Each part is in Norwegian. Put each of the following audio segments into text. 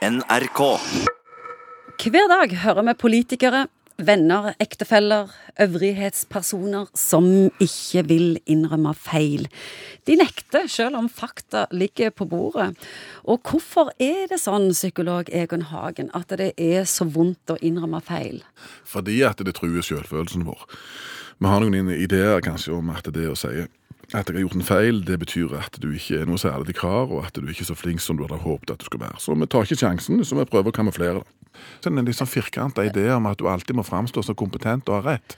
NRK. Hver dag hører vi politikere, venner, ektefeller, øvrighetspersoner som ikke vil innrømme feil. De nekter, selv om fakta ligger på bordet. Og hvorfor er det sånn, psykolog Egon Hagen, at det er så vondt å innrømme feil? Fordi at det truer selvfølelsen vår. Vi har noen ideer kanskje om at det å si at jeg har gjort en feil, det betyr at du ikke er noe særlig kar, og at du ikke er så flink som du hadde håpet at du skulle være. Så vi tar ikke sjansen, så vi prøver å kamuflere det. Så det en litt sånn firkanta idé om at du alltid må framstå som kompetent og ha rett.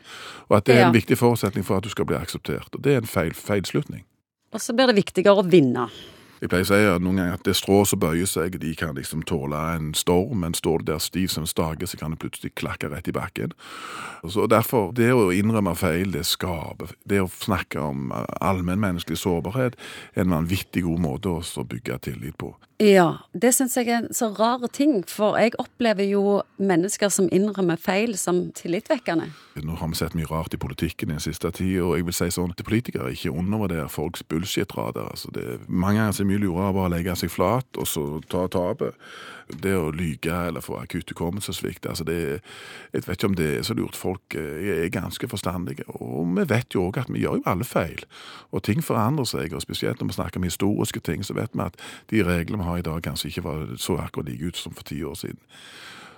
Og at det er en Ja. viktig forutsetning for at du skal bli akseptert. Og det er en feil, feilslutning. Og så blir det viktigere å vinne. Jeg pleier å si at noen ganger at det strå som bøyer seg, de kan liksom tåle en storm, men står du der stiv som stake, så kan det plutselig klakke rett i bakken. Så Derfor, det å innrømme feil, det skaper Det å snakke om eh, allmennmenneskelig sårbarhet er en vanvittig god måte å bygge tillit på. Ja, det syns jeg er en så rar ting, for jeg opplever jo mennesker som innrømmer feil som tillitvekkende. Nå har vi sett mye rart i politikken i den siste tida, og jeg vil si sånn til politikere ikke undervurder folks bullshit-rader. Altså det mange ganger så er mye lurere å bare legge seg flat og så ta tapet. Det å lyge eller få akutt hukommelsessvikt, altså det er- Jeg vet ikke om det er så lurt. Folk eh, er ganske forstandige. Og vi vet jo òg at vi gjør jo alle feil. Og ting forandrer seg, og spesielt når vi snakker om historiske ting, så vet vi at de reglene vi har i dag, kanskje ikke var så akkurat like ut som for ti år siden.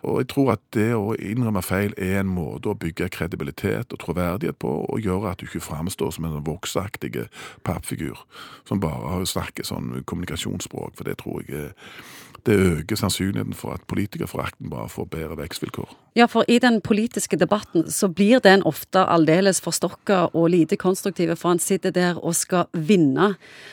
Og jeg tror at det å innrømme feil er en måte å bygge kredibilitet og troverdighet på, og gjøre at du ikke framstår som en voksaktig pappfigur som bare snakker sånn kommunikasjonsspråk, for det tror jeg det øker sannsynligheten for at politikerforakten bare får bedre vekstvilkår. Ja, for i den politiske debatten så blir den ofte aldeles forstokka og lite konstruktive, for han sitter der og skal vinne.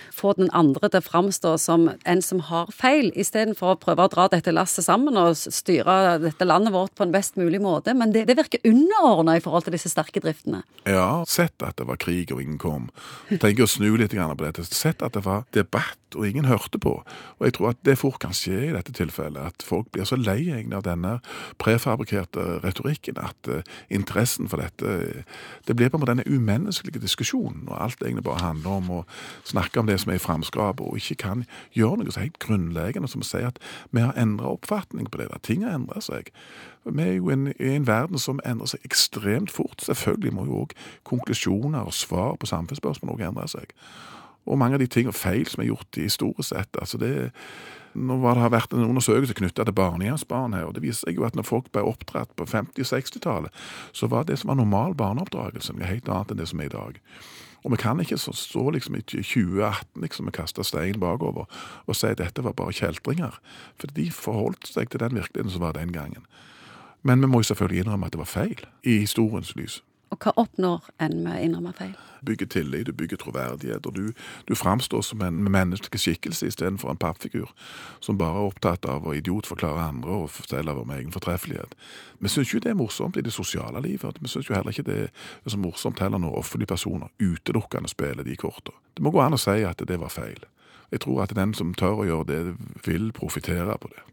Få den andre til å framstå som en som har feil, istedenfor å prøve å dra dette lasset sammen og styre dette landet vårt på en best mulig måte. Men det, det virker underordna i forhold til disse sterke driftene. Ja, sett at det var krig og ingen kom. Tenk å snu litt på dette. Sett at det var debatt og ingen hørte på. Og jeg tror at det fort kan skje i dette tilfellet, at folk blir så lei av denne prefabrikerte retorikken at eh, interessen for dette Det blir på en måte denne umenneskelige diskusjonen, og alt egentlig bare handler om å snakke om det som er i framskapet, og ikke kan gjøre noe så helt grunnleggende som å si at vi har endra oppfatning på det. der. Ting har endra seg. Vi er jo en, i en verden som endrer seg ekstremt fort. Selvfølgelig må jo òg konklusjoner og svar på samfunnsspørsmål også endre seg. Og mange av de ting og feil som er gjort historisk sett. altså det nå var det vært en undersøkelse knytta til barnehjemsbarn her, og det viser seg jo at når folk ble oppdratt på 50- og 60-tallet, så var det som var normal barneoppdragelse noe helt annet enn det som er i dag. Og vi kan ikke stå liksom i 2018 liksom og kaste stein bakover og si at dette var bare kjeltringer. For de forholdt seg til den virkeligheten som var den gangen. Men vi må jo selvfølgelig innrømme at det var feil, i historiens lys. Og hva oppnår en med å innrømme feil? bygger tillit, du bygger troverdighet, og du, du framstår som en menneskeskikkelse istedenfor en pappfigur som bare er opptatt av å idiotforklare andre og fortelle om egen fortreffelighet. Vi syns jo det er morsomt i det sosiale livet. Vi syns jo heller ikke det er så morsomt heller når offentlige personer utelukkende spiller de kortene. Det må gå an å si at det var feil. Jeg tror at den som tør å gjøre det, vil profitere på det.